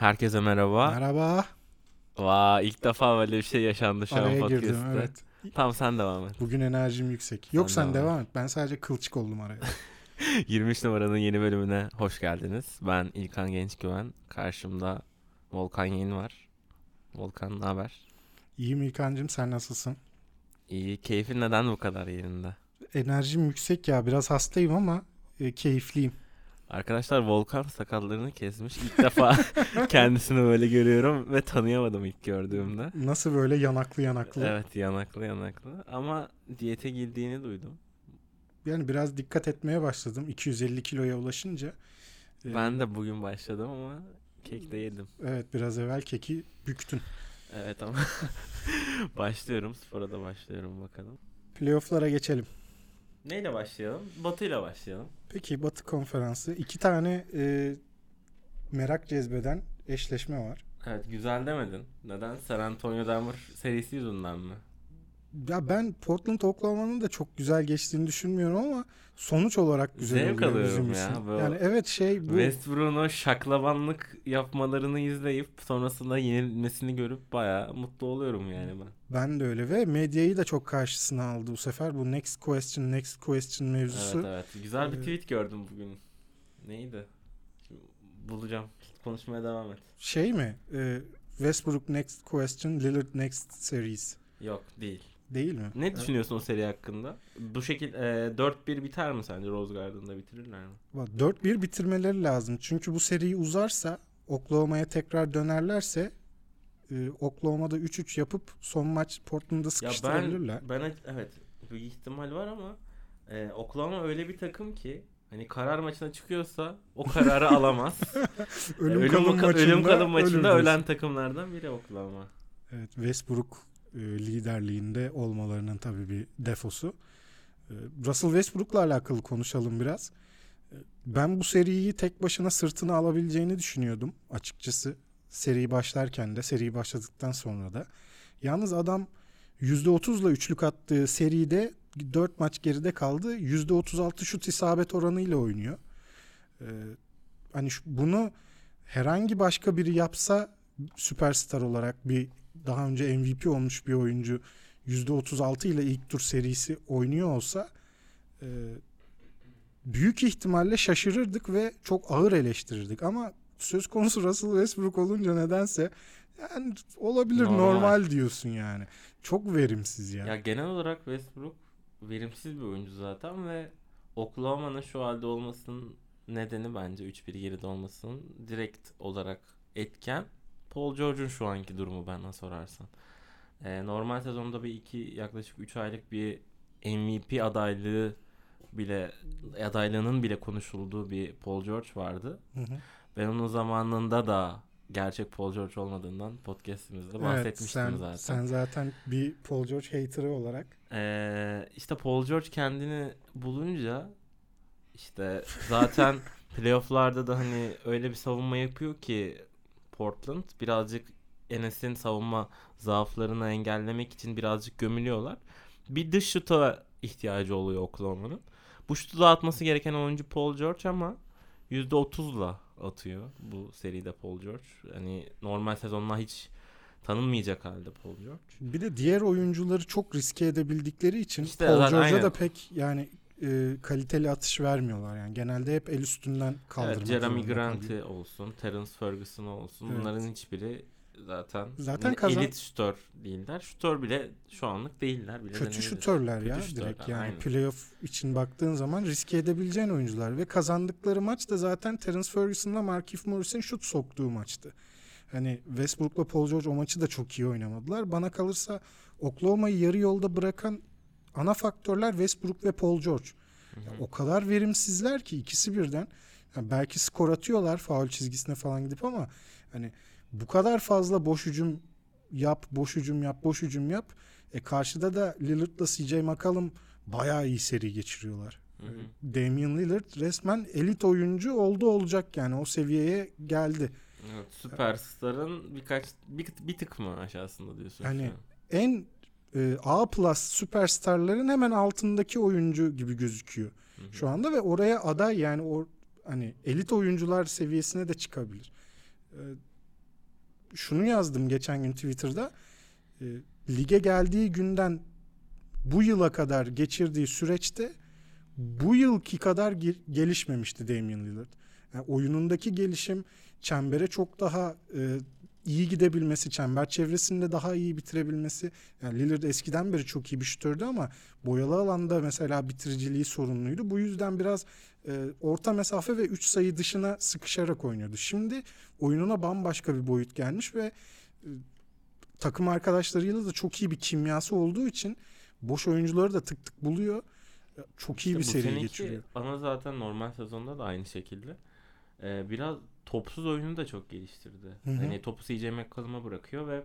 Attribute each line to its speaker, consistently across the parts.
Speaker 1: Herkese merhaba.
Speaker 2: Merhaba.
Speaker 1: Vaa ilk defa böyle bir şey yaşandı şu an
Speaker 2: Araya
Speaker 1: podcast'te.
Speaker 2: girdim evet.
Speaker 1: Tamam sen devam et.
Speaker 2: Bugün enerjim yüksek. Yok sen,
Speaker 1: devam
Speaker 2: et. Ben sadece kılçık oldum araya.
Speaker 1: 23 numaranın yeni bölümüne hoş geldiniz. Ben İlkan Gençgüven. Karşımda Volkan Yeni var. Volkan ne haber?
Speaker 2: İyiyim İlkan'cığım sen nasılsın?
Speaker 1: İyi. Keyfin neden bu kadar yerinde?
Speaker 2: Enerjim yüksek ya. Biraz hastayım ama e, keyifliyim.
Speaker 1: Arkadaşlar Volkan sakallarını kesmiş. İlk defa kendisini böyle görüyorum ve tanıyamadım ilk gördüğümde.
Speaker 2: Nasıl böyle yanaklı yanaklı.
Speaker 1: Evet yanaklı yanaklı ama diyete girdiğini duydum.
Speaker 2: Yani biraz dikkat etmeye başladım. 250 kiloya ulaşınca. e,
Speaker 1: Ben de bugün başladım ama kek de yedim.
Speaker 2: Evet biraz evvel keki büktün.
Speaker 1: Evet ama başlıyorum. Spora da başlıyorum bakalım.
Speaker 2: Playoff'lara geçelim.
Speaker 1: Neyle başlayalım? Batı'yla başlayalım.
Speaker 2: Peki Batı Konferansı. iki tane e, merak cezbeden eşleşme var.
Speaker 1: Evet güzel demedin. Neden? San Antonio Denver serisi yüzünden mi?
Speaker 2: Ya ben Portland Oklahoma'nın da çok güzel geçtiğini düşünmüyorum ama sonuç olarak güzel
Speaker 1: Zevk
Speaker 2: oluyor bizim
Speaker 1: ya,
Speaker 2: için. Yani evet şey bu
Speaker 1: Westbrook'un o şaklabanlık yapmalarını izleyip sonrasında yenilmesini görüp bayağı mutlu oluyorum yani ben.
Speaker 2: ben de öyle ve medyayı da çok karşısına aldı bu sefer. Bu next question next question mevzusu.
Speaker 1: Evet evet. Güzel bir
Speaker 2: Ee,
Speaker 1: tweet gördüm bugün. Neydi? Bulacağım. Konuşmaya devam et.
Speaker 2: Şey mi? E, Westbrook next question, Lillard next series.
Speaker 1: Yok değil.
Speaker 2: Değil mi?
Speaker 1: Ne düşünüyorsun o seri hakkında? Bu şekil e, 4-1 biter mi sence Rose Garden'da bitirirler mi?
Speaker 2: Bak, 4-1 bitirmeleri lazım. Çünkü bu seri uzarsa Oklahoma'ya tekrar dönerlerse e, Oklahoma'da 3-3 yapıp son maç Portland'da
Speaker 1: Ya
Speaker 2: sıkıştırabilirler.
Speaker 1: ben, ben evet bir ihtimal var ama e, Oklahoma öyle bir takım ki hani karar maçına çıkıyorsa o kararı alamaz.
Speaker 2: ölüm,
Speaker 1: ölüm,
Speaker 2: kalım
Speaker 1: ka-
Speaker 2: maçında,
Speaker 1: ölüm kalım maçında ölen takımlardan biri Oklahoma.
Speaker 2: Evet, Westbrook e, liderliğinde olmalarının tabii bir defosu. E, Russell Westbrook'la alakalı konuşalım biraz. E, ben bu seriyi tek başına sırtına alabileceğini düşünüyordum açıkçası. Seri başlarken de, seri başladıktan sonra da. Yalnız adam %30'la üçlük attığı seride 4 maç geride kaldı. %36 şut isabet oranıyla oynuyor. E, hani bunu herhangi başka biri yapsa süperstar olarak bir daha önce MVP olmuş bir oyuncu %36 ile ilk tur serisi oynuyor olsa e, büyük ihtimalle şaşırırdık ve çok ağır eleştirirdik ama söz konusu Russell Westbrook olunca nedense yani olabilir
Speaker 1: Normal.
Speaker 2: normal, diyorsun yani. Çok verimsiz ya.
Speaker 1: Ya genel olarak Westbrook verimsiz bir oyuncu zaten ve Oklahoma'nın şu halde olmasının nedeni bence 3-1 geride olmasının direkt olarak etken Paul George'un şu anki durumu bana sorarsan. Ee, normal sezonda bir iki yaklaşık 3 aylık bir MVP adaylığı bile adaylığının bile konuşulduğu bir Paul George vardı.
Speaker 2: Hı hı.
Speaker 1: Ben onun zamanında da gerçek Paul George olmadığından podcastimizde
Speaker 2: Evet,
Speaker 1: bahsetmiştim
Speaker 2: sen,
Speaker 1: zaten.
Speaker 2: sen zaten bir Paul George haterı olarak
Speaker 1: Ee, işte Paul George kendini bulunca işte zaten playofflarda da hani öyle bir savunma yapıyor ki Portland birazcık Enes'in savunma zaaflarını engellemek için birazcık gömülüyorlar. Bir dış şuta ihtiyacı oluyor Oklahoma'nın. Bu şutu da atması gereken oyuncu Paul George ama %30'la atıyor bu seride Paul George. Hani normal sezonla hiç tanınmayacak halde Paul George.
Speaker 2: Bir de diğer oyuncuları çok riske edebildikleri için
Speaker 1: İşte
Speaker 2: Paul George'a da pek yani e, kaliteli atış vermiyorlar yani. Genelde hep el üstünden kaldırmak
Speaker 1: Evet, Jeremy Grant'i olsun, Terence Ferguson olsun.
Speaker 2: Evet.
Speaker 1: Bunların hiçbiri zaten
Speaker 2: Zaten
Speaker 1: ne-
Speaker 2: kazan-
Speaker 1: elit şutör değiller. Şutör bile şu anlık değiller bile.
Speaker 2: Kötü şutörler
Speaker 1: Kötü
Speaker 2: ya
Speaker 1: şutörler,
Speaker 2: direkt yani
Speaker 1: aynen.
Speaker 2: playoff için baktığın zaman riske edebileceğin oyuncular ve kazandıkları maç da zaten Terence Ferguson'la Markieff Morris'in şut soktuğu maçtı. Hani Westbrook'la Paul George o maçı da çok iyi oynamadılar. Bana kalırsa Oklahoma'yı yarı yolda bırakan ana faktörler Westbrook ve Paul George.
Speaker 1: Hı hı.
Speaker 2: Ya o kadar verimsizler ki ikisi birden. Ya belki skor atıyorlar faul çizgisine falan gidip ama hani bu kadar fazla boş hücum yap, boş hücum yap, boş hücum yap. E karşıda da Lillard'la CJ McCollum bayağı iyi seri geçiriyorlar.
Speaker 1: Hı hı.
Speaker 2: Damian Lillard resmen elit oyuncu oldu olacak yani o seviyeye geldi.
Speaker 1: Evet, süperstarın birkaç bir, bir tık mı aşağısında diyorsun?
Speaker 2: Hani
Speaker 1: an?
Speaker 2: En e, A plus süperstarların hemen altındaki oyuncu gibi gözüküyor
Speaker 1: Hı hı.
Speaker 2: şu anda ve oraya aday yani o hani elit oyuncular seviyesine de çıkabilir. E, şunu yazdım geçen gün Twitter'da. E, lige geldiği günden bu yıla kadar geçirdiği süreçte bu yılki kadar ge- gelişmemişti Damian Lillard. Yani oyunundaki gelişim çembere çok daha e, iyi gidebilmesi, çember çevresinde daha iyi bitirebilmesi. Yani Lillard eskiden beri çok iyi bir şutördü ama boyalı alanda mesela bitiriciliği sorunluydu. Bu yüzden biraz e, orta mesafe ve 3 sayı dışına sıkışarak oynuyordu. Şimdi oyununa bambaşka bir boyut gelmiş ve e, takım arkadaşlarıyla da çok iyi bir kimyası olduğu için boş oyuncuları da tık tık buluyor. E, Çok iyi
Speaker 1: İşte
Speaker 2: bir seri geçiriyor.
Speaker 1: Ana zaten normal sezonda da aynı şekilde. Ee, biraz topsuz oyunu da çok geliştirdi.
Speaker 2: Hı hı.
Speaker 1: Hani topu CJ McCollum'a bırakıyor ve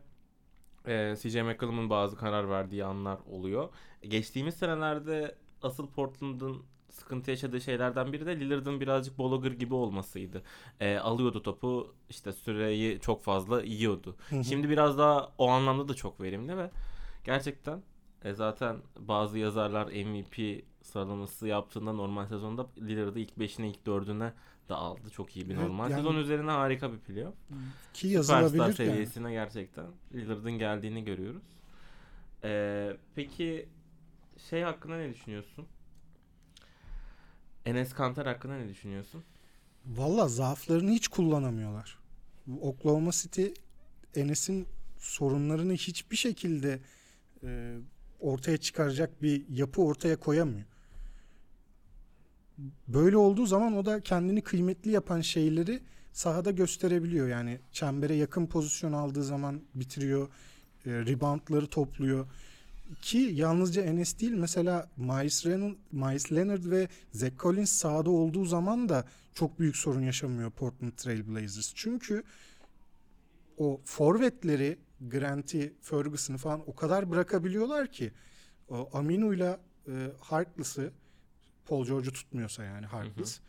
Speaker 1: e, CJ McCollum'un bazı karar verdiği anlar oluyor. E, Geçtiğimiz senelerde asıl Portland'ın sıkıntı yaşadığı şeylerden biri de Lillard'ın birazcık Bologger gibi olmasıydı. E, alıyordu topu işte süreyi çok fazla yiyordu.
Speaker 2: Hı hı.
Speaker 1: Şimdi biraz daha o anlamda da çok verimli ve gerçekten e, zaten bazı yazarlar MVP sıralaması yaptığında normal sezonda Lillard'ı ilk 5'ine ilk 4'üne de aldı. Çok iyi bir
Speaker 2: Evet,
Speaker 1: normal
Speaker 2: yani-
Speaker 1: sezon üzerine harika bir playoff.
Speaker 2: Ki
Speaker 1: Süperstar
Speaker 2: yazılabilir yani.
Speaker 1: seviyesine gerçekten Lillard'ın geldiğini görüyoruz. Ee, peki şey hakkında ne düşünüyorsun? Enes Kanter hakkında ne düşünüyorsun?
Speaker 2: Valla zaaflarını hiç kullanamıyorlar. Oklahoma City Enes'in sorunlarını hiçbir şekilde e, ortaya çıkaracak bir yapı ortaya koyamıyor. Böyle olduğu zaman o da kendini kıymetli yapan şeyleri sahada gösterebiliyor. Yani çembere yakın pozisyon aldığı zaman bitiriyor. E, reboundları topluyor. Ki yalnızca Enes değil mesela Miles, Leonard, Miles Leonard ve Zach Collins sahada olduğu zaman da çok büyük sorun yaşamıyor Portland Trail Blazers. Çünkü o forvetleri Grant'i, Ferguson'ı falan o kadar bırakabiliyorlar ki o Aminu'yla e, Harkless'ı Paul George'u tutmuyorsa yani Harkless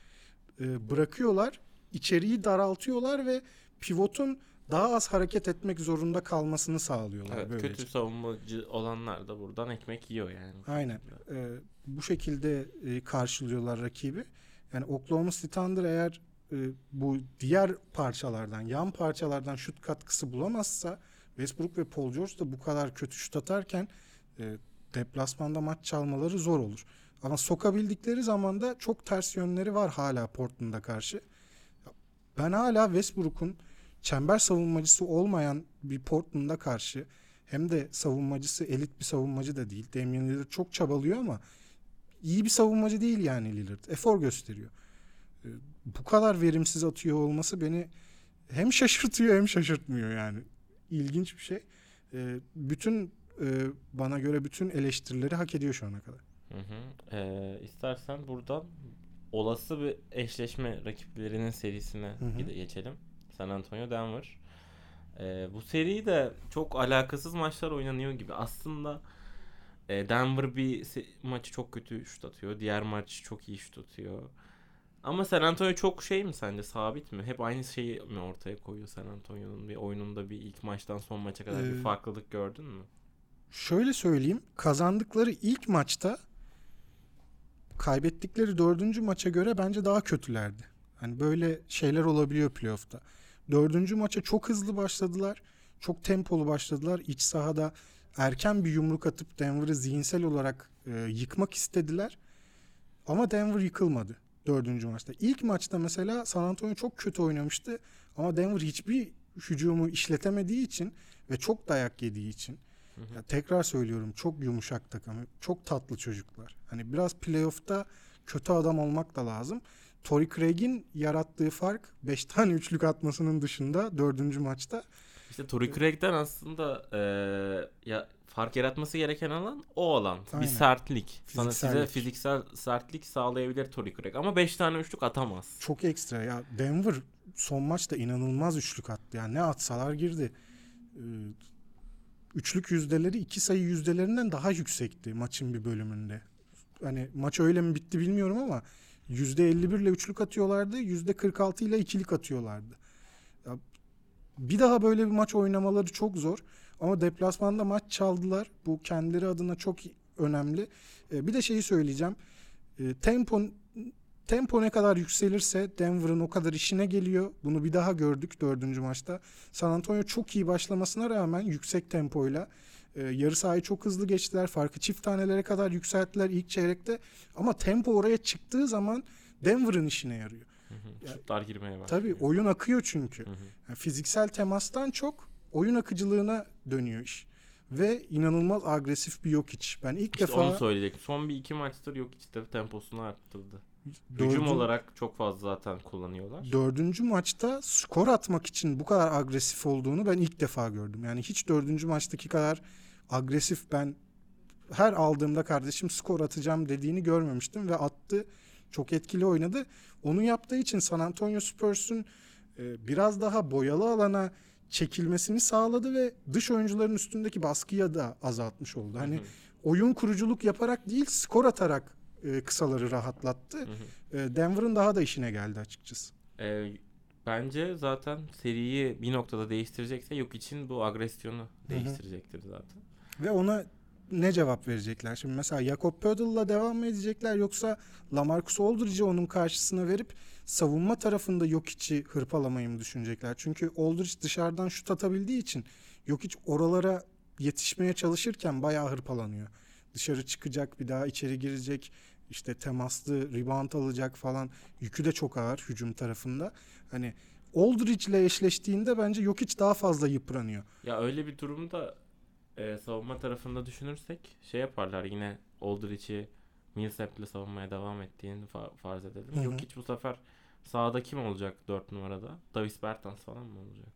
Speaker 2: e, bırakıyorlar. içeriği daraltıyorlar ve pivotun daha az hareket etmek zorunda kalmasını sağlıyorlar
Speaker 1: Evet,
Speaker 2: böylece.
Speaker 1: kötü savunmacı olanlar da buradan ekmek yiyor yani.
Speaker 2: Aynen. Ee, bu şekilde e, karşılıyorlar rakibi. Yani Oklahoma City Thunder eğer e, bu diğer parçalardan, yan parçalardan şut katkısı bulamazsa Westbrook ve Paul George da bu kadar kötü şut atarken e, deplasmanda maç çalmaları zor olur. Ama sokabildikleri zaman da çok ters yönleri var hala Portland'a karşı. Ben hala Westbrook'un çember savunmacısı olmayan bir Portland'a karşı hem de savunmacısı elit bir savunmacı da değil. Damian Lillard çok çabalıyor ama iyi bir savunmacı değil yani Lillard. Efor gösteriyor. Ee, Bu kadar verimsiz atıyor olması beni hem şaşırtıyor hem şaşırtmıyor yani. İlginç bir şey. Ee, Bütün e, bana göre bütün eleştirileri hak ediyor şu ana kadar.
Speaker 1: Hı hı. Ee, istersen buradan olası bir eşleşme rakiplerinin serisine
Speaker 2: Hı hı.
Speaker 1: geçelim. San Antonio Denver. Ee, bu seri de çok alakasız maçlar oynanıyor gibi. Aslında e, Denver bir se- maçı çok kötü şut atıyor. Diğer maç çok iyi şut atıyor. Ama San Antonio çok şey mi sence sabit mi? Hep aynı şeyi mi ortaya koyuyor San Antonio'nun bir oyununda bir ilk maçtan son maça kadar bir
Speaker 2: Ee,
Speaker 1: farklılık gördün mü?
Speaker 2: Şöyle söyleyeyim. Kazandıkları ilk maçta kaybettikleri dördüncü maça göre bence daha kötülerdi. Hani böyle şeyler olabiliyor playoff'ta. Dördüncü maça çok hızlı başladılar. Çok tempolu başladılar. İç sahada erken bir yumruk atıp Denver'ı zihinsel olarak e, yıkmak istediler. Ama Denver yıkılmadı dördüncü maçta. İlk maçta mesela San Antonio çok kötü oynamıştı. Ama Denver hiçbir hücumu işletemediği için ve çok dayak yediği için
Speaker 1: Hı hı.
Speaker 2: ya tekrar söylüyorum çok yumuşak takım. Çok tatlı çocuklar. Hani biraz playoff'ta kötü adam olmak da lazım. Torrey Craig'in yarattığı fark 5 tane üçlük atmasının dışında dördüncü maçta.
Speaker 1: İşte Torrey Craig'den aslında eee, ya fark yaratması gereken alan o alan.
Speaker 2: Aynen.
Speaker 1: Bir sertlik. Sana size fiziksel sertlik sağlayabilir Torrey Craig ama 5 tane üçlük atamaz.
Speaker 2: Çok ekstra. Ya Denver son maçta inanılmaz üçlük attı. Yani ne atsalar girdi. Ee, Üçlük yüzdeleri iki sayı yüzdelerinden daha yüksekti maçın bir bölümünde. Hani maç öyle mi bitti bilmiyorum ama yüzde 51 ile üçlük atıyorlardı. Yüzde 46 ile ikilik atıyorlardı. Ya, bir daha böyle bir maç oynamaları çok zor. Ama deplasmanda maç çaldılar. Bu kendileri adına çok önemli. Ee, bir de şeyi söyleyeceğim. Ee, tempo tempo ne kadar yükselirse Denver'ın o kadar işine geliyor. Bunu bir daha gördük dördüncü maçta. San Antonio çok iyi başlamasına rağmen yüksek tempoyla e, yarı sahayı çok hızlı geçtiler. Farkı çift tanelere kadar yükselttiler ilk çeyrekte. Ama tempo oraya çıktığı zaman Denver'ın işine yarıyor.
Speaker 1: Hı hı. Şutlar girmeye başlıyor.
Speaker 2: Tabii oyun akıyor çünkü.
Speaker 1: Hı hı.
Speaker 2: Yani fiziksel temastan çok oyun akıcılığına dönüyor iş. Ve inanılmaz agresif bir yok iç. Ben ilk
Speaker 1: İşte
Speaker 2: defa
Speaker 1: onu söyleyecektim. Son bir iki maçtır yok işte temposunu arttırdı.
Speaker 2: Dördün-
Speaker 1: Hücum olarak çok fazla zaten kullanıyorlar.
Speaker 2: dördüncü maçta skor atmak için bu kadar agresif olduğunu ben ilk defa gördüm. Yani hiç dördüncü maçtaki kadar agresif ben her aldığımda kardeşim skor atacağım dediğini görmemiştim ve attı. Çok etkili oynadı. Onu yaptığı için San Antonio Spurs'un e, biraz daha boyalı alana çekilmesini sağladı ve dış oyuncuların üstündeki baskıyı da azaltmış oldu. Hani
Speaker 1: Hı hı.
Speaker 2: oyun kuruculuk yaparak değil skor atarak e, kısaları rahatlattı.
Speaker 1: Hı hı.
Speaker 2: E, Denver'ın daha da işine geldi açıkçası.
Speaker 1: Ee, bence zaten seriyi bir noktada değiştirecekse yok için bu agresyonu değiştirecektir zaten.
Speaker 2: Ve ona ne cevap verecekler? Şimdi mesela Jakob Pödel'la devam mı edecekler yoksa Lamarcus Aldridge'i onun karşısına verip savunma tarafında Jokic'i hırpalamayı mı düşünecekler? Çünkü Aldridge dışarıdan şut atabildiği için Jokic oralara yetişmeye çalışırken bayağı hırpalanıyor. Dışarı çıkacak bir daha içeri girecek işte temaslı rebound alacak falan yükü de çok ağır hücum tarafında. Hani Aldridge ile eşleştiğinde bence Jokic daha fazla yıpranıyor.
Speaker 1: Ya öyle bir durumda e, savunma tarafında düşünürsek şey yaparlar yine Aldridge'i Millsap'le savunmaya devam ettiğini fa- farz edelim.
Speaker 2: Hı hı.
Speaker 1: Yok hiç bu sefer sağda kim olacak 4 numarada? Davis Bertans falan mı olacak?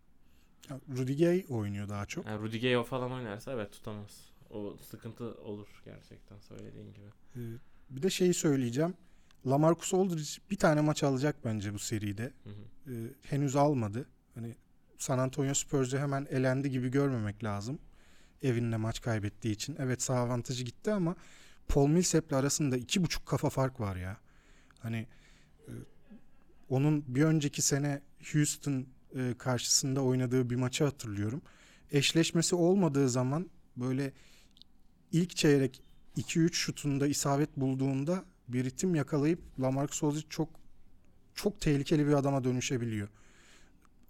Speaker 2: Ya, Rudy Gay oynuyor daha çok.
Speaker 1: Yani Rudy Gay o falan oynarsa evet tutamaz. O sıkıntı olur gerçekten söylediğin gibi.
Speaker 2: Ee, Bir de şeyi söyleyeceğim. Lamarcus Aldridge bir tane maç alacak bence bu seride.
Speaker 1: Hı hı.
Speaker 2: Ee, henüz almadı. Hani San Antonio Spurs'u hemen elendi gibi görmemek lazım. Evinde maç kaybettiği için. Evet sağ avantajı gitti ama Paul Millsap'le arasında iki buçuk kafa fark var ya. Hani e, onun bir önceki sene Houston e, karşısında oynadığı bir maçı hatırlıyorum. Eşleşmesi olmadığı zaman böyle ilk çeyrek 2-3 şutunda isabet bulduğunda bir ritim yakalayıp Lamarcus Aldridge çok çok tehlikeli bir adama dönüşebiliyor.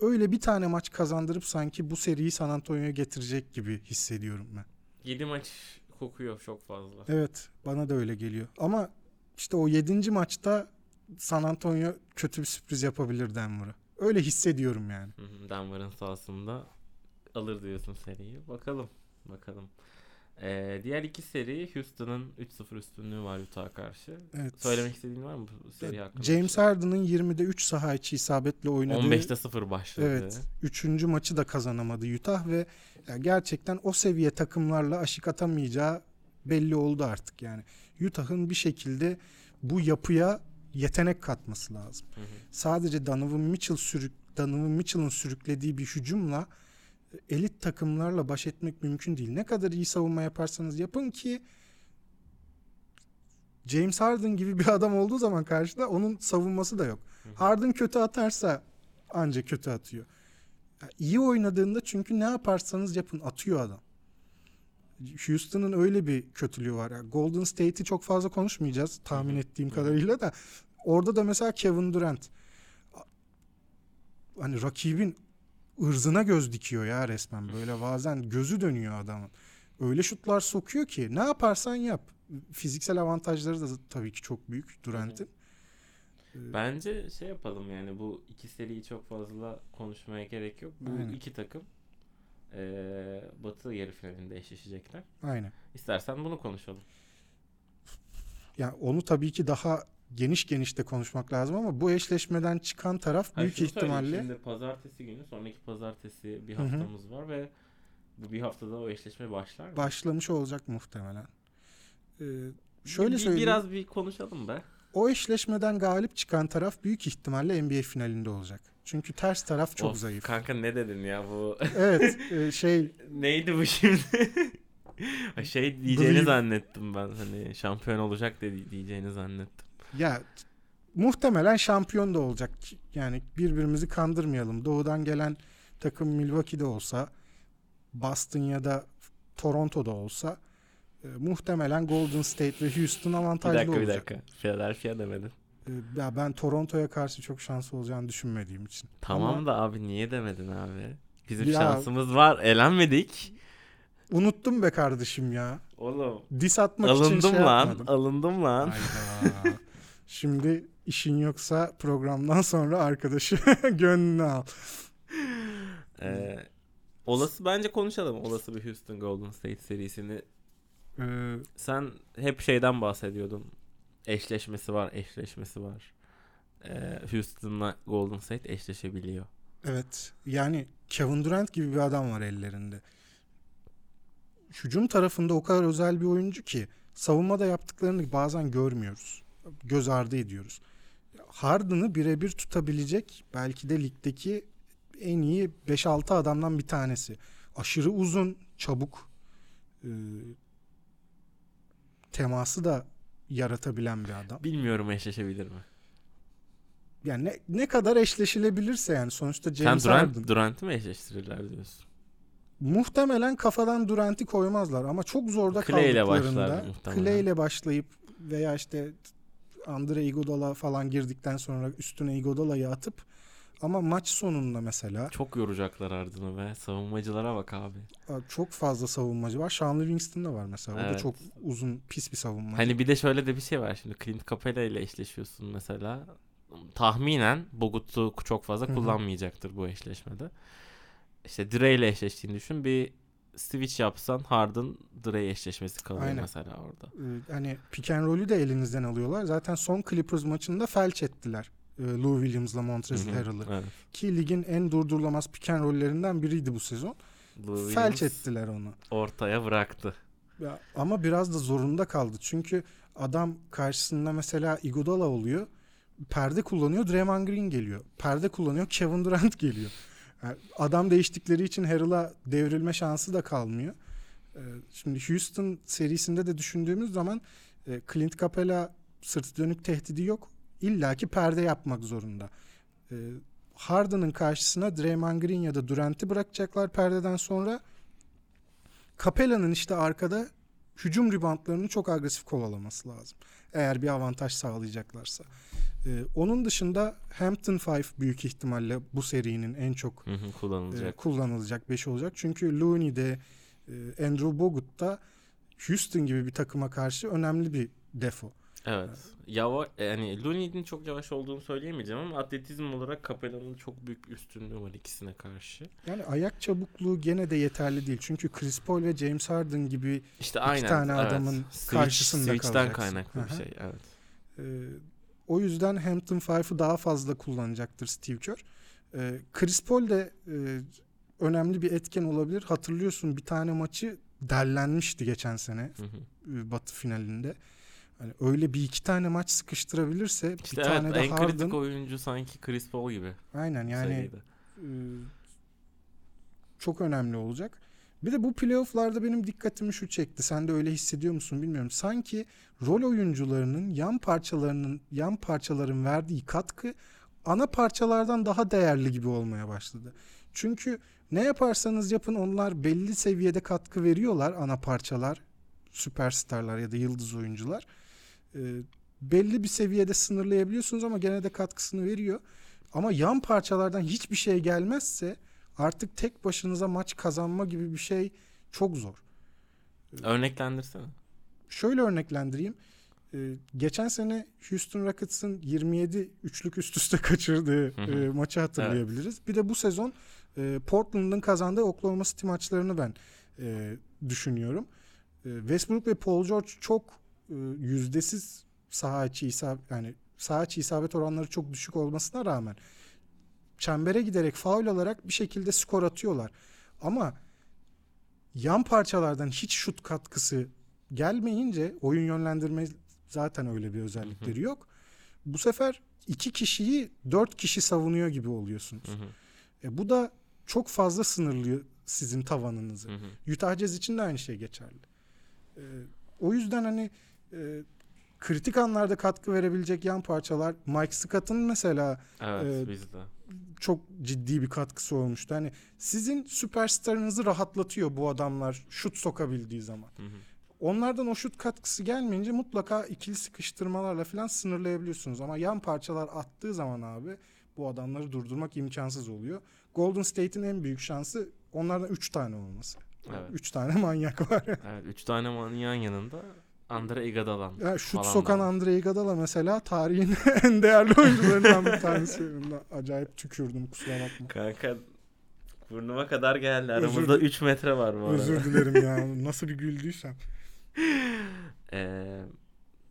Speaker 2: Öyle bir tane maç kazandırıp sanki bu seriyi San Antonio'ya getirecek gibi hissediyorum ben.
Speaker 1: 7 maç kokuyor çok fazla.
Speaker 2: Evet bana da öyle geliyor. Ama işte o 7. maçta San Antonio kötü bir sürpriz yapabilir Denver'a. Öyle hissediyorum yani.
Speaker 1: Denver'ın sahasında alır diyorsun seriyi. Bakalım. Bakalım. Ee, diğer iki seri Houston'ın 3-0 üstünlüğü var Utah'a karşı.
Speaker 2: Evet.
Speaker 1: Söylemek istediğin var mı bu seri hakkında?
Speaker 2: James Harden'ın 20'de 3 saha içi isabetle oynadığı
Speaker 1: 15'te 0 başladı.
Speaker 2: Evet. Üçüncü maçı da kazanamadı Utah ve gerçekten o seviye takımlarla aşık atamayacağı belli oldu artık yani. Utah'ın bir şekilde bu yapıya yetenek katması lazım.
Speaker 1: Hı hı.
Speaker 2: Sadece Donovan Mitchell sürük Donovan Mitchell'ın sürüklediği bir hücumla elit takımlarla baş etmek mümkün değil. Ne kadar iyi savunma yaparsanız yapın ki James Harden gibi bir adam olduğu zaman karşıda onun savunması da yok. Harden kötü atarsa ancak kötü atıyor. Ya iyi oynadığında çünkü ne yaparsanız yapın atıyor adam. Houston'ın öyle bir kötülüğü var. Yani Golden State'i çok fazla konuşmayacağız tahmin ettiğim kadarıyla da orada da mesela Kevin Durant hani rakibin ırzına göz dikiyor ya resmen böyle bazen gözü dönüyor adamın. Öyle şutlar sokuyor ki ne yaparsan yap. Fiziksel avantajları da tabii ki çok büyük Durant'in. Ee,
Speaker 1: Bence şey yapalım yani bu iki seriyi çok fazla konuşmaya gerek yok. Bu
Speaker 2: Aynen.
Speaker 1: iki takım eee Batı yarı finalinde eşleşecekler.
Speaker 2: Aynen.
Speaker 1: İstersen bunu konuşalım.
Speaker 2: Yani onu tabii ki daha geniş geniş de konuşmak lazım ama bu eşleşmeden çıkan taraf
Speaker 1: Hayır,
Speaker 2: büyük ihtimalle
Speaker 1: Şimdi pazartesi günü sonraki pazartesi bir haftamız var ve bu bir haftada o eşleşme başlar mı?
Speaker 2: başlamış olacak muhtemelen. Ee, şöyle
Speaker 1: bir-
Speaker 2: söyleyeyim.
Speaker 1: Biraz bir konuşalım be.
Speaker 2: O eşleşmeden galip çıkan taraf büyük ihtimalle NBA finalinde olacak. Çünkü ters taraf çok
Speaker 1: Of,
Speaker 2: zayıf.
Speaker 1: Kanka ne dedin ya bu?
Speaker 2: evet, e, şey
Speaker 1: Neydi bu şimdi? Şey diyeceğini
Speaker 2: Believe-
Speaker 1: zannettim ben hani şampiyon olacak dedi diyeceğini zannettim.
Speaker 2: Ya muhtemelen şampiyon da olacak. Yani birbirimizi kandırmayalım. Doğudan gelen takım Milwaukee'de olsa, Boston ya da Toronto'da olsa e, muhtemelen Golden State ve Houston
Speaker 1: Bir
Speaker 2: avantajlı
Speaker 1: dakika bir
Speaker 2: olacak.
Speaker 1: dakika. Philadelphia demedin.
Speaker 2: Ee, ya ben Toronto'ya karşı çok şanslı olacağını düşünmediğim için.
Speaker 1: Tamam
Speaker 2: Ama
Speaker 1: da abi niye demedin abi? Bizim
Speaker 2: Ya-
Speaker 1: şansımız var. Elenmedik.
Speaker 2: unuttum be kardeşim ya.
Speaker 1: Oğlum.
Speaker 2: Dis atmak için
Speaker 1: Alındım
Speaker 2: şey
Speaker 1: lan.
Speaker 2: yapmadım.
Speaker 1: Alındım lan.
Speaker 2: Hayda. Şimdi işin yoksa programdan sonra arkadaşı gönlünü al.
Speaker 1: Ee, olası bence konuşalım. Olası bir Houston Golden State serisini.
Speaker 2: Ee,
Speaker 1: Sen hep şeyden bahsediyordun. Eşleşmesi var, eşleşmesi var. Ee, Houston'la Golden State eşleşebiliyor.
Speaker 2: evet yani Kevin Durant gibi bir adam var ellerinde. Hücum tarafında o kadar özel bir oyuncu ki savunmada yaptıklarını bazen görmüyoruz. Göz ardı ediyoruz. Harden'ı birebir tutabilecek belki de ligdeki en iyi 5-6 adamdan bir tanesi. Aşırı uzun, çabuk, e, teması da yaratabilen bir adam.
Speaker 1: Bilmiyorum eşleşebilir mi?
Speaker 2: Yani ne, ne kadar eşleşilebilirse yani sonuçta James
Speaker 1: Sen
Speaker 2: Harden.
Speaker 1: Durant, Durant'ı mı eşleştirirler diyorsun?
Speaker 2: Muhtemelen kafadan Durant'i koymazlar ama çok zorda
Speaker 1: Clay ile
Speaker 2: kaldıklarında
Speaker 1: başlar muhtemelen.
Speaker 2: Clay ile başlayıp veya işte Andre Iguodala falan girdikten sonra üstüne Iguodala'yı atıp ama maç sonunda mesela
Speaker 1: Çok yoracaklar ardını be. Savunmacılara bak abi.
Speaker 2: çok fazla savunmacı var. Sean Livingston da var mesela. O da
Speaker 1: Evet.
Speaker 2: çok uzun pis bir savunmacı.
Speaker 1: Hani bir de şöyle de bir şey var şimdi. Clint Capela ile eşleşiyorsun mesela. Tahminen Bogut'u çok fazla
Speaker 2: Hı hı.
Speaker 1: kullanmayacaktır bu eşleşmede. İşte Dre ile eşleştiğini düşün. Bir switch yapsan Harden Dre eşleşmesi kalıyor
Speaker 2: Aynen.
Speaker 1: mesela orada.
Speaker 2: Ee, hani pick and roll'ü de elinizden alıyorlar. Zaten son Clippers maçında felç ettiler. Ee, Lou Williams'la Montrezl. Harrell'ı.
Speaker 1: Evet.
Speaker 2: Ki ligin en durdurulamaz pick and roll'lerinden biriydi bu sezon.
Speaker 1: Lou
Speaker 2: Felç
Speaker 1: Williams
Speaker 2: ettiler onu.
Speaker 1: ortaya bıraktı.
Speaker 2: Ya, ama biraz da zorunda kaldı. Çünkü adam karşısında mesela Iguodala oluyor. Perde kullanıyor. Draymond Green geliyor. Perde kullanıyor. Kevin Durant geliyor. Yani adam değiştikleri için Harrell'a devrilme şansı da kalmıyor. Ee, Şimdi Houston serisinde de düşündüğümüz zaman e, Clint Capela sırtı dönük tehdidi yok. İlla ki perde yapmak zorunda. Ee, Harden'ın karşısına Draymond Green ya da Durant'i bırakacaklar perdeden sonra. Capela'nın işte arkada hücum reboundlarını çok agresif kovalaması lazım. Eğer bir avantaj sağlayacaklarsa. Ee, onun dışında Hampton Five büyük ihtimalle bu serinin en çok
Speaker 1: Hı hı,
Speaker 2: e,
Speaker 1: kullanılacak.
Speaker 2: kullanılacak beşi olacak. Çünkü Looney de e, Andrew Bogut da Houston gibi bir takıma karşı önemli bir defo.
Speaker 1: Evet. Yavaş yani Looney'nin çok yavaş olduğunu söyleyemeyeceğim ama atletizm olarak Capela'nın çok büyük bir üstünlüğü var ikisine karşı.
Speaker 2: Yani ayak çabukluğu gene de yeterli değil. Çünkü Chris Paul ve James Harden gibi
Speaker 1: İşte aynen.
Speaker 2: tane
Speaker 1: evet.
Speaker 2: adamın
Speaker 1: Switch-
Speaker 2: karşısında
Speaker 1: Switch'ten
Speaker 2: kalacaksın.
Speaker 1: kaynaklı bir
Speaker 2: Aha.
Speaker 1: şey. Evet.
Speaker 2: e, o yüzden Hampton Five'ı daha fazla kullanacaktır Steve Kerr. E, Chris Paul de e, önemli bir etken olabilir. Hatırlıyorsun bir tane maçı derlenmişti geçen sene
Speaker 1: Hı hı.
Speaker 2: e, Batı finalinde. Hani öyle bir iki tane maç sıkıştırabilirse
Speaker 1: İşte
Speaker 2: bir
Speaker 1: evet
Speaker 2: tane de
Speaker 1: en
Speaker 2: Harden
Speaker 1: kritik oyuncu sanki Chris Paul gibi.
Speaker 2: aynen yani e, çok önemli olacak. Bir de bu playofflarda benim dikkatimi şu çekti. Sen de öyle hissediyor musun bilmiyorum. Sanki rol oyuncularının yan parçalarının yan parçaların verdiği katkı ana parçalardan daha değerli gibi olmaya başladı. Çünkü ne yaparsanız yapın onlar belli seviyede katkı veriyorlar ana parçalar, süperstarlar ya da yıldız oyuncular. Ee, belli bir seviyede sınırlayabiliyorsunuz ama gene de katkısını veriyor. Ama yan parçalardan hiçbir şey gelmezse artık tek başınıza maç kazanma gibi bir şey çok zor.
Speaker 1: Örneklendirsene.
Speaker 2: Şöyle örneklendireyim. Ee, geçen sene Houston Rockets'ın 27 üçlük üst üste kaçırdığı e, maçı hatırlayabiliriz. Bir de bu sezon e, Portland'ın kazandığı Oklahoma City maçlarını ben e, düşünüyorum. E, Westbrook ve Paul George çok e, yüzdesiz saha içi isabet yani saha içi isabet oranları çok düşük olmasına rağmen çembere giderek faul alarak bir şekilde skor atıyorlar. Ama yan parçalardan hiç şut katkısı gelmeyince oyun yönlendirme zaten öyle bir özellikleri yok. Bu sefer iki kişiyi dört kişi savunuyor gibi oluyorsunuz.
Speaker 1: Hı hı,
Speaker 2: E, bu da çok fazla sınırlıyor sizin tavanınızı.
Speaker 1: hı hı.
Speaker 2: Utah Jazz için de aynı şey geçerli. E, o yüzden hani e, kritik anlarda katkı verebilecek yan parçalar Mike Scott'ın mesela
Speaker 1: Evet bizde.
Speaker 2: çok ciddi bir katkısı olmuştu. Hani sizin süperstarınızı rahatlatıyor bu adamlar şut sokabildiği zaman.
Speaker 1: Hı hı.
Speaker 2: Onlardan o şut katkısı gelmeyince mutlaka ikili sıkıştırmalarla falan sınırlayabiliyorsunuz. Ama yan parçalar attığı zaman abi bu adamları durdurmak imkansız oluyor. Golden State'in en büyük şansı onlardan 3 tane olması. 3
Speaker 1: Evet.
Speaker 2: tane manyak var.
Speaker 1: Evet. Üç tane manyağın yanında Andre Iguodala.
Speaker 2: Ya şut
Speaker 1: falan
Speaker 2: sokan
Speaker 1: da.
Speaker 2: Andre Iguodala mesela tarihin en değerli oyuncularından bir tanesi. Acayip tükürdüm kusura bakma.
Speaker 1: Kanka burnuma kadar geldi.
Speaker 2: Özür
Speaker 1: Aramızda
Speaker 2: dil-
Speaker 1: 3 metre var bu arada.
Speaker 2: Özür dilerim ya. Nasıl bir güldüysem.
Speaker 1: Ee,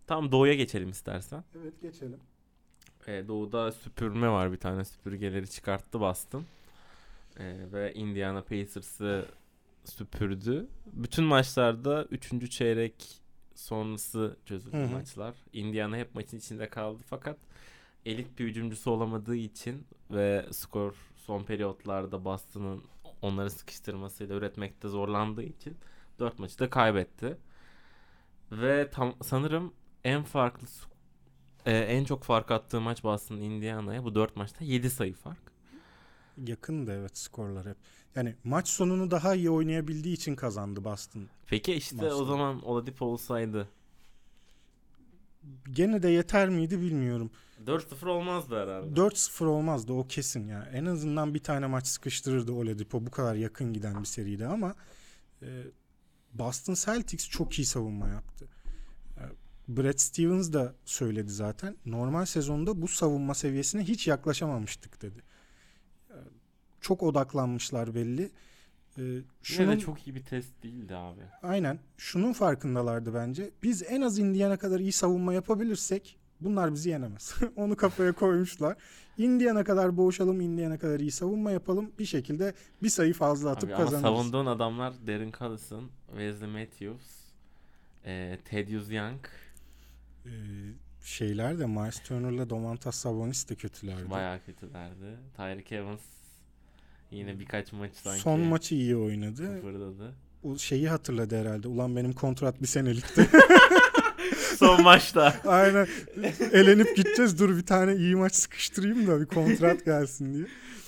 Speaker 1: tam doğuya geçelim istersen.
Speaker 2: Evet geçelim.
Speaker 1: Ee, doğuda süpürme var bir tane süpürgeleri çıkarttı Boston. Ee, ve Indiana Pacers'ı süpürdü. Bütün maçlarda 3. çeyrek sonrası çözüldü
Speaker 2: Hı hı.
Speaker 1: maçlar. Indiana hep maçın içinde kaldı fakat elit bir hücumcusu olamadığı için ve skor son periyotlarda Boston'ın onları sıkıştırmasıyla üretmekte zorlandığı için 4 maçı da kaybetti. Ve tam sanırım en farklı e, en çok fark attığı maç Boston Indiana'ya bu 4 maçta 7 sayı fark.
Speaker 2: Yakın da evet skorlar hep. Yani maç sonunu daha iyi oynayabildiği için kazandı Boston.
Speaker 1: Peki işte o
Speaker 2: Maçta.
Speaker 1: zaman Oladipo olsaydı
Speaker 2: Gene de yeter miydi bilmiyorum.
Speaker 1: 4-0 olmazdı herhalde.
Speaker 2: 4-0 olmazdı o kesin ya. En azından bir tane maç sıkıştırırdı Oladipo bu kadar yakın giden bir seride ama e, Boston Celtics çok iyi savunma yaptı. E, Brad Stevens da söyledi zaten. Normal sezonda bu savunma seviyesine hiç yaklaşamamıştık dedi. E, çok odaklanmışlar belli. E,
Speaker 1: Yine
Speaker 2: şunun,
Speaker 1: de çok iyi bir test değildi abi.
Speaker 2: Aynen. Şunun farkındalardı bence. Biz en az Indiana kadar iyi savunma yapabilirsek bunlar bizi yenemez. Onu kafaya koymuşlar. Indiana kadar boğuşalım, Indiana kadar iyi savunma yapalım. Bir şekilde bir sayı fazla atıp
Speaker 1: Abi ama
Speaker 2: kazanırız.
Speaker 1: savunduğun adamlar Darren Collison, Wesley Matthews, e, Thaddeus Young
Speaker 2: Ee, şeyler de Miles Turner'la Domantas Sabonis de kötülerdi.
Speaker 1: bayağı kötülerdi. Tyreek Evans yine birkaç maç sanki
Speaker 2: Son maçı iyi oynadı.
Speaker 1: kıpırdadı.
Speaker 2: O şeyi hatırladı herhalde. Ulan benim kontrat bir senelikti.
Speaker 1: Son maçta.
Speaker 2: Aynen. Elenip gideceğiz. Dur bir tane iyi maç sıkıştırayım da bir kontrat gelsin diye.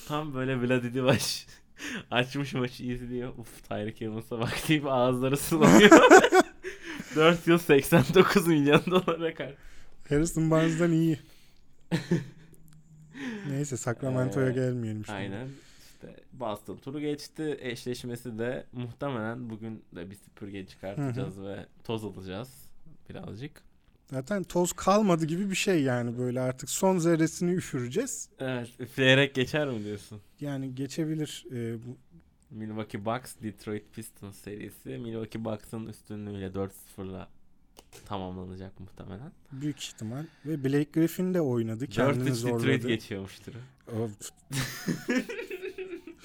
Speaker 1: Tam böyle Vladi Divac açmış maçı izliyor. Uf Tyreek Evans'a bak deyip ağızları sulanıyor. 4 yıl 89 milyon dolara kar.
Speaker 2: Harrison Barnes'dan iyi. Neyse Sacramento'ya
Speaker 1: Ee,
Speaker 2: gelmeyelim şimdi.
Speaker 1: Aynen. Boston turu geçti. Eşleşmesi de muhtemelen bugün de bir süpürge çıkartacağız ve toz alacağız birazcık.
Speaker 2: Zaten toz kalmadı gibi bir şey yani böyle artık son zerresini üfüreceğiz.
Speaker 1: Evet, üfleyerek geçer mi diyorsun?
Speaker 2: Yani geçebilir. Ee, bu,
Speaker 1: Milwaukee Bucks Detroit Pistons serisi Milwaukee Bucks'ın üstünlüğüyle 4-0'la tamamlanacak muhtemelen.
Speaker 2: büyük ihtimal. Ve Blake Griffin de oynadı. Kendini
Speaker 1: 4-3
Speaker 2: zorladı.
Speaker 1: Detroit geçiyormuştur.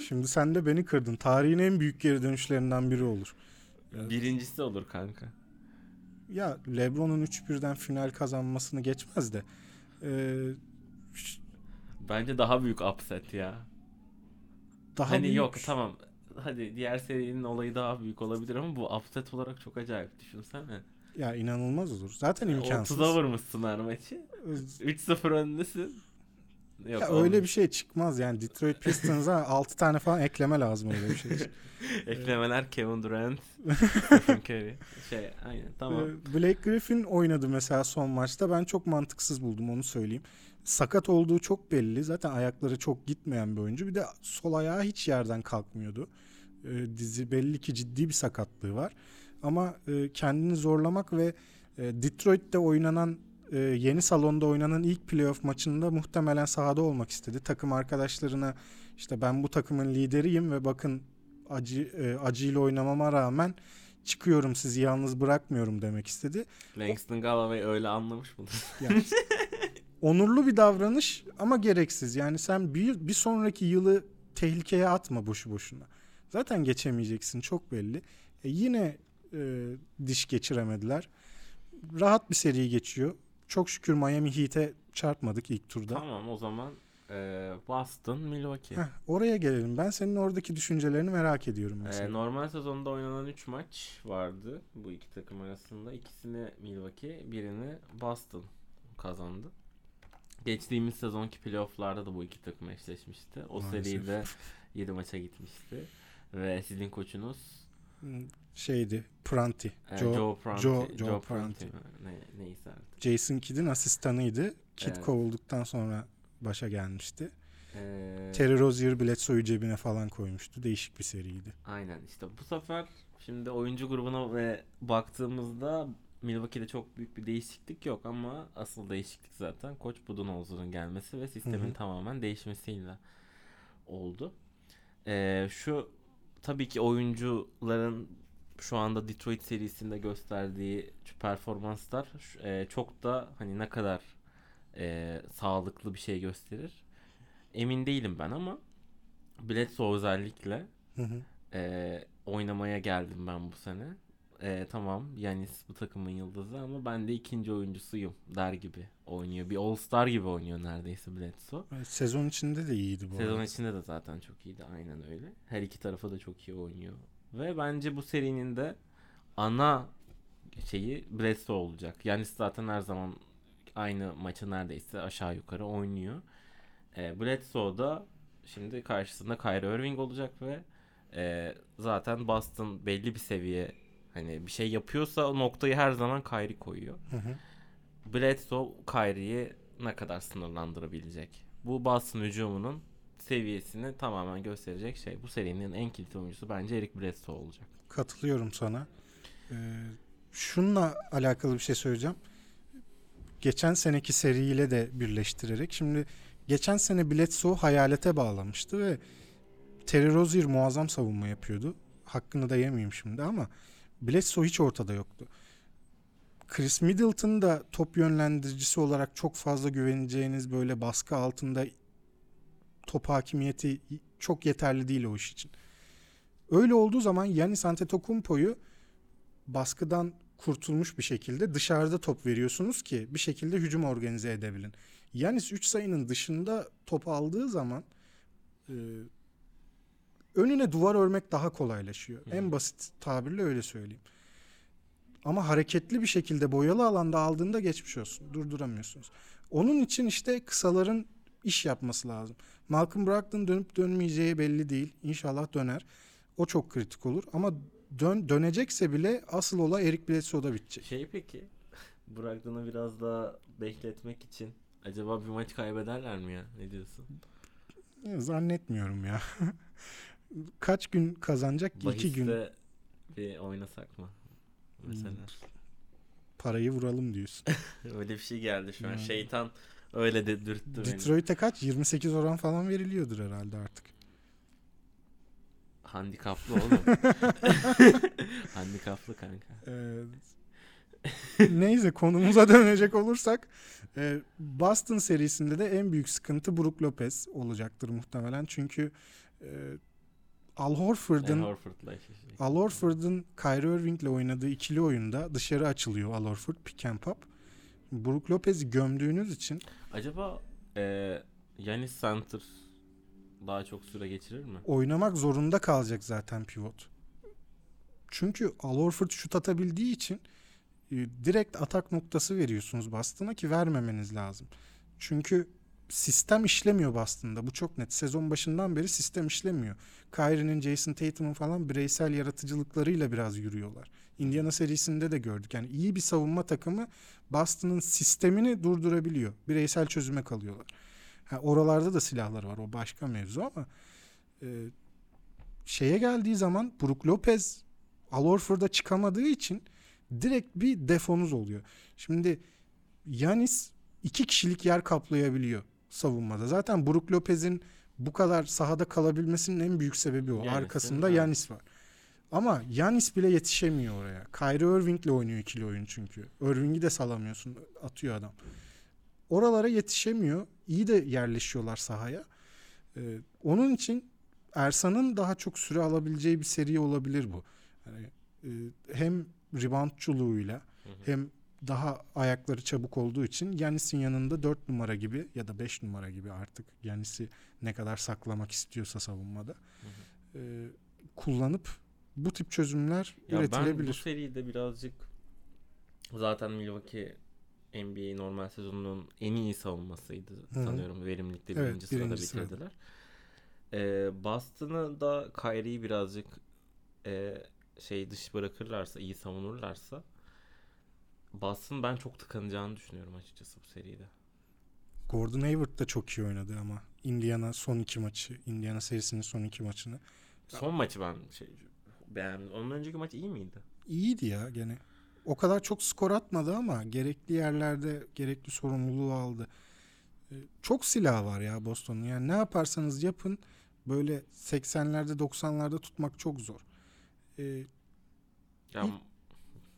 Speaker 2: Şimdi sen de beni kırdın. Tarihin en büyük geri dönüşlerinden biri olur.
Speaker 1: Birincisi olur kanka.
Speaker 2: Ya LeBron'un 3-1'den final kazanmasını geçmez de. Ee,
Speaker 1: Bence daha büyük upset ya.
Speaker 2: daha
Speaker 1: hani
Speaker 2: büyük-
Speaker 1: yok tamam. Hadi diğer serinin olayı daha büyük olabilir ama bu upset olarak çok acayip düşünsene.
Speaker 2: Ya inanılmaz olur. Zaten imkansız.
Speaker 1: 30'a vurmuşsun her maçı. 3-0 öndesin. Yok,
Speaker 2: Ya öyle bir şey çıkmaz yani Detroit Pistons'a 6 tane falan ekleme lazım öyle bir şey.
Speaker 1: Eklemeler Kevin Durant, Stephen Curry. Şey aynen tamam.
Speaker 2: Ee, Blake Griffin oynadı mesela son maçta. Ben çok mantıksız buldum onu söyleyeyim. Sakat olduğu çok belli. Zaten ayakları çok gitmeyen bir oyuncu. Bir de sol ayağı hiç yerden kalkmıyordu. Ee, dizi belli ki ciddi bir sakatlığı var. Ama e, kendini zorlamak ve e, Detroit'te oynanan e, yeni salonda oynanan ilk playoff maçında muhtemelen sahada olmak istedi. Takım arkadaşlarına işte ben bu takımın lideriyim ve bakın acı e, acıyla oynamama rağmen çıkıyorum sizi yalnız bırakmıyorum demek istedi.
Speaker 1: Langston Galloway öyle anlamış mıdır?
Speaker 2: Yani onurlu bir davranış ama gereksiz. Yani sen bir, bir sonraki yılı tehlikeye atma boşu boşuna. Zaten geçemeyeceksin çok belli. E yine e, diş geçiremediler. Rahat bir seri geçiyor. Çok şükür Miami Heat'e çarpmadık ilk turda.
Speaker 1: tamam o zaman e, Boston, Milwaukee.
Speaker 2: Heh, oraya gelelim. Ben senin oradaki düşüncelerini merak ediyorum
Speaker 1: E, normal sezonda oynanan 3 maç vardı bu iki takım arasında. İkisini Milwaukee, birini Boston kazandı. Geçtiğimiz sezonki playofflarda da bu iki takım eşleşmişti. O
Speaker 2: Maalesef.
Speaker 1: seride 7 maça gitmişti. Ve sizin koçunuz
Speaker 2: şeydi Pranti.
Speaker 1: Ee,
Speaker 2: Joe,
Speaker 1: Joe Prunty.
Speaker 2: Joe,
Speaker 1: Joe,
Speaker 2: Joe.
Speaker 1: Prunty. mi? Ne, neyse artık.
Speaker 2: Jason Kidd'in asistanıydı. Kidd
Speaker 1: Evet.
Speaker 2: kovulduktan sonra başa gelmişti.
Speaker 1: Ee,
Speaker 2: Terry Rozier Bledsoe'yu cebine falan koymuştu. Değişik bir seriydi.
Speaker 1: Aynen işte bu sefer şimdi oyuncu grubuna ve baktığımızda Milwaukee'de çok büyük bir değişiklik yok ama asıl değişiklik zaten Koç Budenholzer'ın gelmesi ve sistemin
Speaker 2: Hı hı.
Speaker 1: tamamen değişmesiyle oldu. Ee, şu tabii ki oyuncuların şu anda Detroit serisinde gösterdiği performanslar e, çok da hani ne kadar e, sağlıklı bir şey gösterir. Emin değilim ben ama Bledsoe özellikle
Speaker 2: Hı hı.
Speaker 1: ee, oynamaya geldim ben bu sene. Ee, tamam Yanis bu takımın yıldızı ama ben de ikinci oyuncusuyum der gibi oynuyor. Bir All Star gibi oynuyor neredeyse Bledsoe.
Speaker 2: Evet, Sezon içinde de iyiydi bu
Speaker 1: Sezon
Speaker 2: arada.
Speaker 1: içinde de zaten çok iyiydi aynen öyle. Her iki tarafa da çok iyi oynuyor. Ve bence bu serinin de ana şeyi Bledsoe olacak. Yanis zaten her zaman aynı maçı neredeyse aşağı yukarı oynuyor. E, Bledsoe da şimdi karşısında Kyrie Irving olacak ve e, zaten Boston belli bir seviye hani bir şey yapıyorsa o noktayı her zaman Kyrie koyuyor.
Speaker 2: Hı hı.
Speaker 1: Bledsoe Kyrie'yi ne kadar sınırlandırabilecek? Bu Boston hücumunun seviyesini tamamen gösterecek şey. Bu serinin en kilit oyuncusu bence Eric Bledsoe olacak.
Speaker 2: Katılıyorum sana. Ee, şununla alakalı bir şey söyleyeceğim. Geçen seneki seriyle de birleştirerek. Şimdi geçen sene Bledsoe hayalete bağlamıştı ve Terry Rozier muazzam savunma yapıyordu. Hakkını da yemeyeyim şimdi ama Bledsoe hiç ortada yoktu. Chris Middleton da top yönlendiricisi olarak çok fazla güveneceğiniz böyle baskı altında top hakimiyeti çok yeterli değil o iş için. Öyle olduğu zaman Yanis Antetokounmpo'yu baskıdan kurtulmuş bir şekilde dışarıda top veriyorsunuz ki bir şekilde hücum organize edebilin. Yanis 3 sayının dışında top aldığı zaman e, önüne duvar örmek daha kolaylaşıyor.
Speaker 1: Hı.
Speaker 2: En basit tabirle öyle söyleyeyim. Ama hareketli bir şekilde boyalı alanda aldığında geçmiş olsun. Durduramıyorsunuz. Onun için işte kısaların iş yapması lazım. Malcolm Brogdon dönüp dönmeyeceği belli değil. İnşallah döner. O çok kritik olur. Ama dön dönecekse bile asıl olay Eric Bledsoe'da bitecek.
Speaker 1: Şey peki Brogdon'u biraz daha bekletmek için acaba bir maç kaybederler mi ya? Ne diyorsun?
Speaker 2: Zannetmiyorum ya. Kaç gün kazanacak ki? İki gün
Speaker 1: Bahiste bir oynasak mı? Mesela.
Speaker 2: Parayı vuralım diyorsun.
Speaker 1: Öyle bir şey geldi şu an.
Speaker 2: Hmm.
Speaker 1: Şeytan öyle de dürttü beni.
Speaker 2: Detroit'e kaç? 28 oran falan veriliyordur herhalde artık.
Speaker 1: Handikaplı oğlum. Handikaplı kanka.
Speaker 2: Ee, neyse konumuza dönecek olursak e, Boston serisinde de en büyük sıkıntı Brook Lopez olacaktır muhtemelen. Çünkü Al
Speaker 1: Al
Speaker 2: Horford'un
Speaker 1: Horford'la.
Speaker 2: Al Horford'un Kyrie Irving'le oynadığı ikili oyunda dışarı açılıyor Al Horford pick and pop. Brook Lopez'i gömdüğünüz için
Speaker 1: Acaba e, Yanis Center daha çok süre geçirir mi?
Speaker 2: oynamak zorunda kalacak zaten pivot. Çünkü Al Horford şut atabildiği için e, direkt atak noktası veriyorsunuz Boston'a ki vermemeniz lazım. Çünkü sistem işlemiyor Boston'da. Bu çok net. Sezon başından beri sistem işlemiyor. Kyrie'nin, Jason Tatum'un falan bireysel yaratıcılıklarıyla biraz yürüyorlar. Indiana serisinde de gördük. Yani iyi bir savunma takımı Boston'ın sistemini durdurabiliyor. Bireysel çözüme kalıyorlar. Ha, oralarda da silahları var. O başka mevzu ama e, şeye geldiği zaman Brook Lopez Al Horford'a çıkamadığı için direkt bir defonuz oluyor. Şimdi Yanis iki kişilik yer kaplayabiliyor savunmada. Zaten Brook Lopez'in bu kadar sahada kalabilmesinin en büyük sebebi o.
Speaker 1: Yanis,
Speaker 2: Arkasında? Yanis var. Ama Yanis bile yetişemiyor oraya. Kyrie Irving'le oynuyor ikili oyun çünkü. Irving'i de salamıyorsun. Atıyor adam. Oralara yetişemiyor. İyi de yerleşiyorlar sahaya. Ee, onun için Ersan'ın daha çok süre alabileceği bir seri olabilir bu. Yani, e, hem reboundçuluğuyla hem daha ayakları çabuk olduğu için Yanis'in yanında 4 numara gibi ya da 5 numara gibi artık Yanis'i ne kadar saklamak istiyorsa savunmada
Speaker 1: Hı
Speaker 2: e, kullanıp bu tip çözümler
Speaker 1: Ya ben bu
Speaker 2: üretilebilir.
Speaker 1: seride birazcık zaten Milwaukee NBA normal sezonunun en iyi savunmasıydı
Speaker 2: Hı hı.
Speaker 1: sanıyorum. Verimlilikte
Speaker 2: Evet,
Speaker 1: birinci sırada
Speaker 2: birinci sırada.
Speaker 1: bitirdiler. Ee, Boston'ı da Kyrie'yi birazcık e, şey dış bırakırlarsa, iyi savunurlarsa Boston ben çok tıkanacağını düşünüyorum açıkçası bu seride.
Speaker 2: Gordon Hayward da çok iyi oynadı ama Indiana son iki maçı, Indiana serisinin son iki maçını.
Speaker 1: Son maçı ben şey beğendim. Ondan önceki maç iyi miydi?
Speaker 2: İyiydi ya gene. O kadar çok skor atmadı ama gerekli yerlerde gerekli sorumluluğu aldı. Ee, Çok silah var ya Boston'un. Yani ne yaparsanız yapın böyle 80'lerde 90'larda tutmak çok zor. Ee,
Speaker 1: Ya,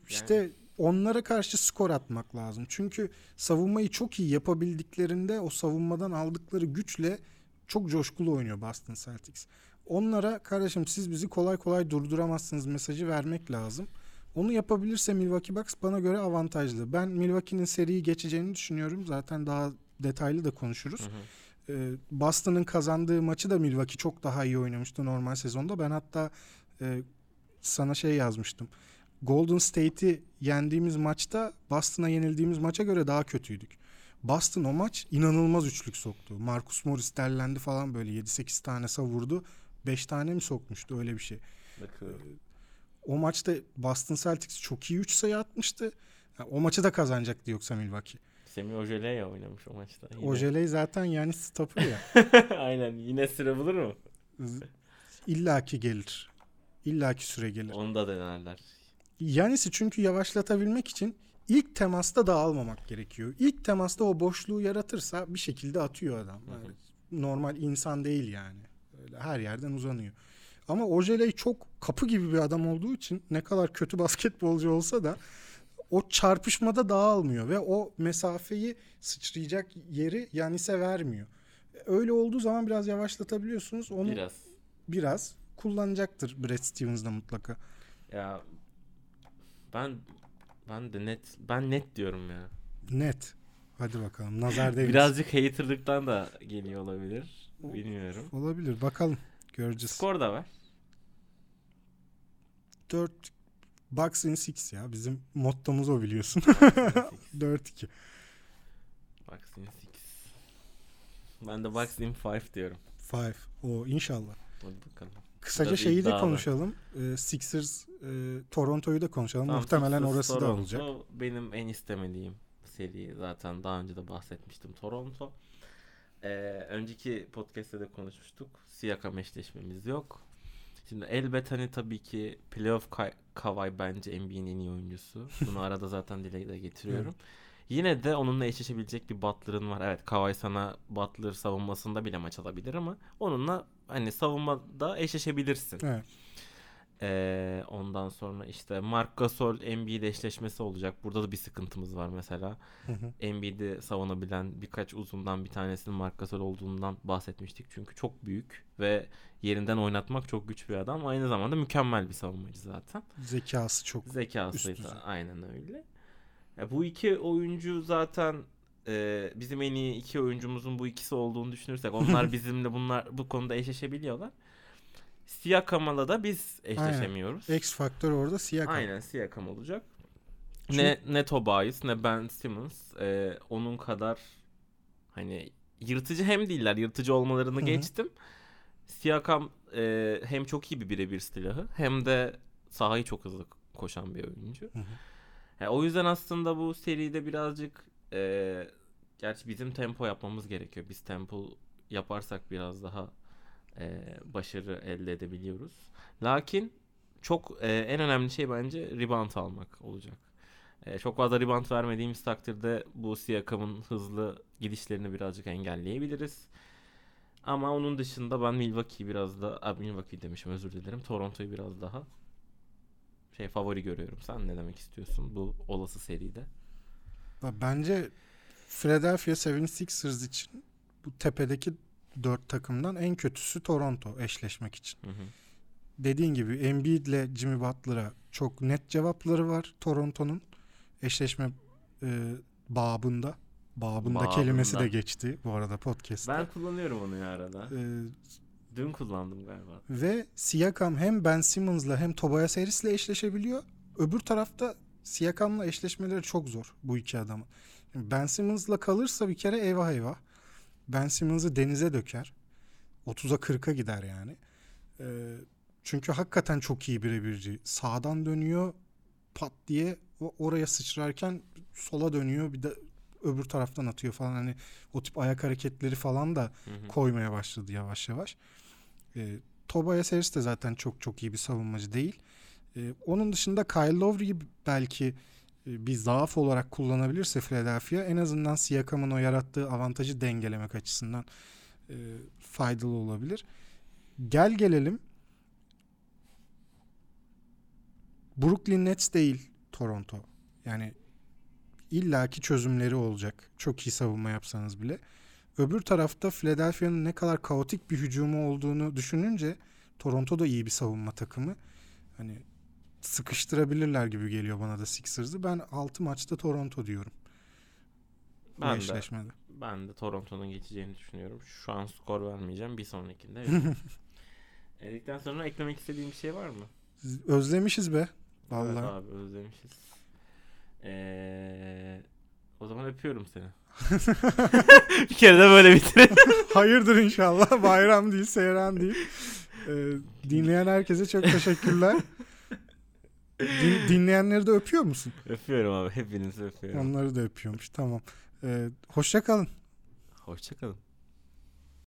Speaker 2: İşte onlara karşı skor atmak lazım. Çünkü savunmayı çok iyi yapabildiklerinde o savunmadan aldıkları güçle çok coşkulu oynuyor Boston Celtics. Onlara kardeşim siz bizi kolay kolay durduramazsınız mesajı vermek lazım. Onu yapabilirse Milwaukee Bucks bana göre avantajlı. Ben Milwaukee'nin seriyi geçeceğini düşünüyorum. Zaten daha detaylı da konuşuruz.
Speaker 1: Hı hı.
Speaker 2: Ee, Boston'ın kazandığı maçı da Milwaukee çok daha iyi oynamıştı normal sezonda. Ben hatta e, sana şey yazmıştım. Golden State'i yendiğimiz maçta Boston'a yenildiğimiz maça göre daha kötüydük. Boston o maç inanılmaz üçlük soktu. Marcus Morris derlendi falan böyle 7-8 tane savurdu. 5 tane mi sokmuştu öyle bir şey.
Speaker 1: Bakıyorum.
Speaker 2: O maçta Boston Celtics çok iyi 3 sayı atmıştı. Yani o maçı da kazanacaktı yoksa Milwaukee.
Speaker 1: Semih Ojeleye oynamış o maçta. Yine.
Speaker 2: Ojeley zaten yani stopper ya.
Speaker 1: Aynen. Yine sıra bulur mu?
Speaker 2: İllaki gelir. İllaki süre gelir.
Speaker 1: Onu da denerler.
Speaker 2: Yanis'i çünkü yavaşlatabilmek için ilk temasta dağılmamak gerekiyor. İlk temasta o boşluğu yaratırsa bir şekilde atıyor adam.
Speaker 1: Hı hı.
Speaker 2: Yani normal insan değil yani. Öyle her yerden uzanıyor. Ama Ojeley çok kapı gibi bir adam olduğu için ne kadar kötü basketbolcu olsa da o çarpışmada dağılmıyor ve o mesafeyi sıçrayacak yeri Yanis'e vermiyor. Öyle olduğu zaman biraz yavaşlatabiliyorsunuz. Onu
Speaker 1: Biraz.
Speaker 2: biraz kullanacaktır Brad Stevens da mutlaka.
Speaker 1: Ya ben ben de net ben net diyorum ya.
Speaker 2: Net. Hadi bakalım. Nazar değmesin.
Speaker 1: Birazcık haterlıktan da geliyor olabilir. Bilmiyorum.
Speaker 2: Olabilir. Bakalım. Göreceğiz.
Speaker 1: Skor da var.
Speaker 2: 4 Bucks in 6 ya. Bizim mottomuz o biliyorsun. 4-2.
Speaker 1: Bucks in 6. Ben de Bucks in 5 diyorum.
Speaker 2: 5. O inşallah.
Speaker 1: Hadi bakalım.
Speaker 2: Kısaca şeyi de konuşalım. Ee, Sixers e, Toronto'yu da konuşalım.
Speaker 1: Tamam,
Speaker 2: Muhtemelen
Speaker 1: Sixers,
Speaker 2: orası da
Speaker 1: Toronto
Speaker 2: olacak.
Speaker 1: Benim en istemediğim seri zaten daha önce de bahsetmiştim Toronto. Ee, önceki podcast'te de konuşmuştuk. Siakam eşleşmemiz yok. Şimdi elbet hani tabii ki playoff Ka- Kawhi bence NBA'nin en iyi oyuncusu. Bunu arada zaten dile de getiriyorum. Yine de onunla eşleşebilecek bir Butler'ın var. Evet Kawhi sana Butler savunmasında bile maç alabilir ama onunla hani savunmada eşleşebilirsin.
Speaker 2: Evet.
Speaker 1: Ee, ondan sonra işte Mark Gasol Embiid eşleşmesi olacak. Burada da bir sıkıntımız var mesela. Embiid'i savunabilen birkaç uzundan bir tanesinin Mark Gasol olduğundan bahsetmiştik. Çünkü çok büyük ve yerinden oynatmak çok güç bir adam. Aynı zamanda mükemmel bir savunmacı zaten.
Speaker 2: Zekası çok.
Speaker 1: Zekası
Speaker 2: Üst düzey.
Speaker 1: aynen öyle. Ya bu iki oyuncu zaten e, bizim en iyi iki oyuncumuzun bu ikisi olduğunu düşünürsek onlar bizimle bunlar bu konuda eşleşebiliyorlar. Siakam'la da biz eşleşemiyoruz.
Speaker 2: X faktör orada Siakam.
Speaker 1: Aynen Siakam olacak.
Speaker 2: Çünkü-
Speaker 1: Ne ne Tobias ne Ben Simmons e, onun kadar hani yırtıcı hem değiller. Yırtıcı olmalarını
Speaker 2: Hı hı.
Speaker 1: geçtim. Siakam e, hem çok iyi bir birebir silahı hem de sahayı çok hızlı koşan bir oyuncu.
Speaker 2: Hı hı.
Speaker 1: Ya, o yüzden aslında bu seride birazcık e, gerçi bizim tempo yapmamız gerekiyor. Biz tempo yaparsak biraz daha e, başarı elde edebiliyoruz. Lakin çok e, en önemli şey bence rebound almak olacak. E, çok fazla rebound vermediğimiz takdirde bu Siakam'ın hızlı gidişlerini birazcık engelleyebiliriz. Ama onun dışında ben Milwaukee'yi biraz da Milwaukee demişim özür dilerim. Toronto'yu biraz daha şey favori görüyorum. Sen ne demek istiyorsun bu olası seride?
Speaker 2: Bence Philadelphia 76ers için bu tepedeki dört takımdan en kötüsü Toronto eşleşmek için.
Speaker 1: Hı hı.
Speaker 2: Dediğin gibi Embiid ile Jimmy Butler'a çok net cevapları var Toronto'nun eşleşme e, babında. Babında,
Speaker 1: Babında.
Speaker 2: kelimesi de geçti bu arada podcast'ta.
Speaker 1: Ben kullanıyorum onu ya arada.
Speaker 2: E,
Speaker 1: Dün kullandım galiba.
Speaker 2: ve Siakam hem Ben Simmons'la hem Tobias Harris'le eşleşebiliyor. Öbür tarafta Siakam'la eşleşmeleri çok zor bu iki adamın. Ben Simmons'la kalırsa bir kere eyvah eyvah. Ben Simmons'ı denize döker. 30'a 40'a gider yani. Ee, Çünkü hakikaten çok iyi birebirci. Sağdan dönüyor pat diye oraya sıçrarken sola dönüyor bir de öbür taraftan atıyor falan. Hani o tip ayak hareketleri falan da
Speaker 1: Hı hı.
Speaker 2: koymaya başladı yavaş yavaş. E, Tobias Harris de zaten çok çok iyi bir savunmacı değil. E, onun dışında Kyle Lowry'i belki e, bir zaaf olarak kullanabilirse Philadelphia en azından Siakam'ın o yarattığı avantajı dengelemek açısından e, faydalı olabilir. Gel gelelim Brooklyn Nets değil Toronto. Yani illaki çözümleri olacak. Çok iyi savunma yapsanız bile. Öbür tarafta Philadelphia'nın ne kadar kaotik bir hücumu olduğunu düşününce Toronto da iyi bir savunma takımı. Hani sıkıştırabilirler gibi geliyor bana da Sixers'ı. Ben 6 maçta Toronto diyorum. Bu
Speaker 1: Ben de,
Speaker 2: eşleşmede.
Speaker 1: ben de Toronto'nun geçeceğini düşünüyorum. Şu an skor vermeyeceğim. Bir sonrakinde. Dedikten sonra eklemek istediğim bir şey var mı?
Speaker 2: Özlemişiz be.
Speaker 1: Evet
Speaker 2: Vallahi.
Speaker 1: abi özlemişiz. Ee, o zaman öpüyorum seni. bir kere de böyle bitirelim.
Speaker 2: Hayırdır inşallah. Bayram değil, seyran değil. Ee, dinleyen herkese çok teşekkürler. Din- dinleyenleri de öpüyor musun?
Speaker 1: öpüyorum abi. Hepinizi öpüyorum.
Speaker 2: Onları da öpüyormuş. Tamam. Ee, hoşça kalın.
Speaker 1: Hoşçakalın.